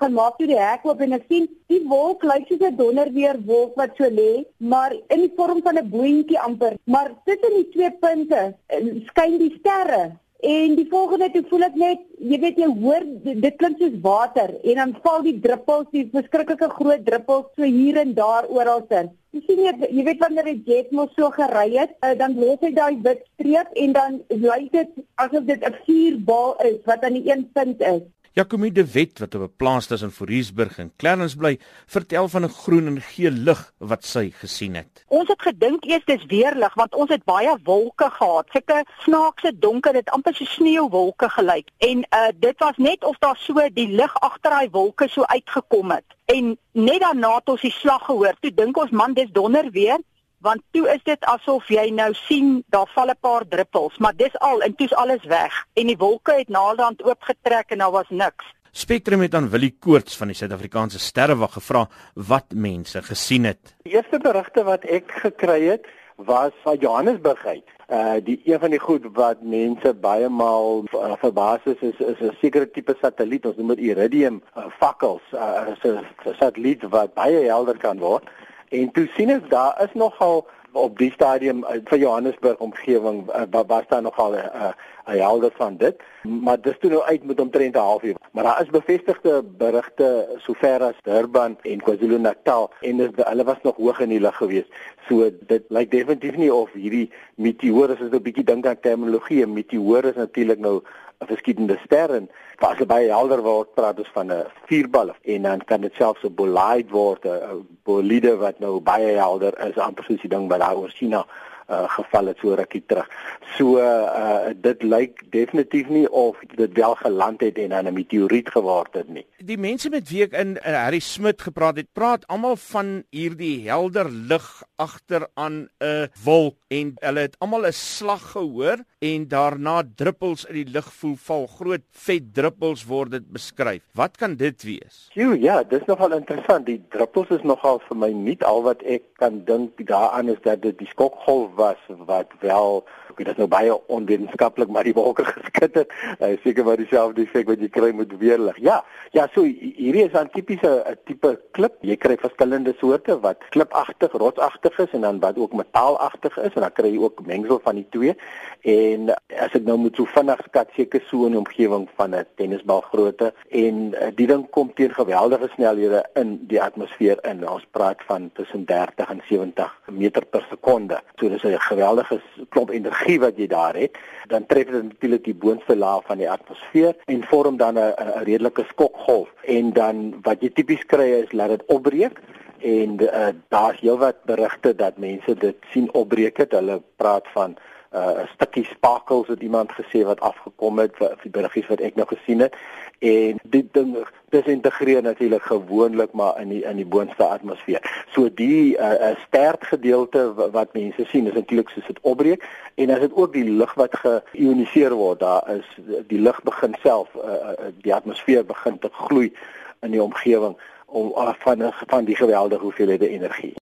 gaan maak toe die hek oop en ek sien die wolk lyk soos 'n donderweer wolk wat so lê, maar in die vorm van 'n boontjie amper. Maar tussen die twee punte eh, skyn die sterre. En die volgende toe voel ek net, jy weet jy hoor dit klink soos water en dan val die druppels, die verskriklike groot druppels so hier en daar oral in. Jy sien jy, jy weet wanneer 'n jet mos so gery het, uh, dan los hy daai wit streep en dan lyk dit asof dit 'n vuurbal is wat aan die een punt is. Jacomie de Wet wat op 'n plaas tussen Fourierburg en Clarence bly, vertel van 'n groen en geel lig wat sy gesien het. Ons het gedink eers dis weerlig want ons het baie wolke gehad. Sulke snaakse donker, dit amper so sneeuwwolke gelyk. En uh dit was net of daar so die lig agter daai wolke so uitgekom het. En net daarna het ons die slag gehoor. Toe dink ons man dis donder weer want toe is dit asof jy nou sien daar val 'n paar druppels, maar dis al en toe's alles weg en die wolke het naderhand oopgetrek en daar was niks. Spectrum het aan Willie Koorts van die Suid-Afrikaanse Sterrewag gevra wat mense gesien het. Die eerste berigte wat ek gekry het was van Johannesburg uit. Uh die een van die goed wat mense baie maal uh, verbaas is is is 'n sekere tipe satelliet, ons noem dit iridium uh, fakkels, uh, 'n satelliet wat baie helder kan word. En toe sien ek daar is nogal op die stadium uh, vir Johannesburg omgewing uh, was daar nogal 'n 'n helder van dit, maar dis toe nou uit met omtrent 'n halfuur. Maar daar is bevestigde berigte sover as Durban en KwaZulu-Natal en dis hulle was nog hoog in die lug geweest. So dit lyk definitief nie of hierdie meteoor is 'n bietjie dink aan terminologie. Meteoor is natuurlik nou 'n verskillende ster en as dit baie helder word, praat ons van 'n vuurbal en dan kan dit selfs 'n bolide word, 'n bolide wat nou baie helder is, amper soos die ding wat daar oor China uh, geval het so rukkie terug. So uh, dit lyk definitief nie of dit wel geland het en dan 'n meteoriet geword het nie. Die mense met wie ek in uh, Harry Smit gepraat het, praat almal van hierdie helder lig agter aan 'n wolk en hulle het almal 'n slag gehoor en daarna druppels in die lug voel val. Groot vet druppels word dit beskryf. Wat kan dit wees? Jo, ja, dis nogal interessant. Die druppels is nogal vir my nie al wat ek kan dink daaraan is dat dit die skokgolf was wat wel ek weet dit nou baie onwetenskaplik maar die wolke geskit het uh, seker maar dieselfde effek wat jy kry met weerlig ja ja so hierdie is 'n tipiese 'n tipe klip. Jy kry verskillende soorte wat klipagtig rotsagtig is en dan wat ook metaalagtig is en dan kry jy ook mengsel van die twee. En as ek nou moet so vinnig skat seker so in die omgewing van 'n tennisbal grootte en uh, die ding kom teen geweldige snelhede in die atmosfeer in. Ons praat van tussen 30 en 70 meter per sekonde. So dis 'n geweldige klomp energie wat jy daar het, dan tref dit natuurlik die boonste laag van die atmosfeer en vorm dan 'n redelike skokgolf en dan wat jy tipies kry is laat dit opbreek en uh, daar's heelwat berigte dat mense dit sien opbreek het. Hulle praat van uh, uh, stukkie spakels het iemand gesê wat afgekom het vir die beriggies wat ek nou gesien het en dit ding disintegreer natuurlik gewoonlik maar in die in die boonste atmosfeer. So die uh, uh, stert gedeelte wat mense sien is natuurlik soos dit opbreek en as dit ook die lug wat geioniseer word, daar is die lug begin self uh, uh, die atmosfeer begin te gloei in die omgewing om uh, van van die geweldige hoeveelhede energie.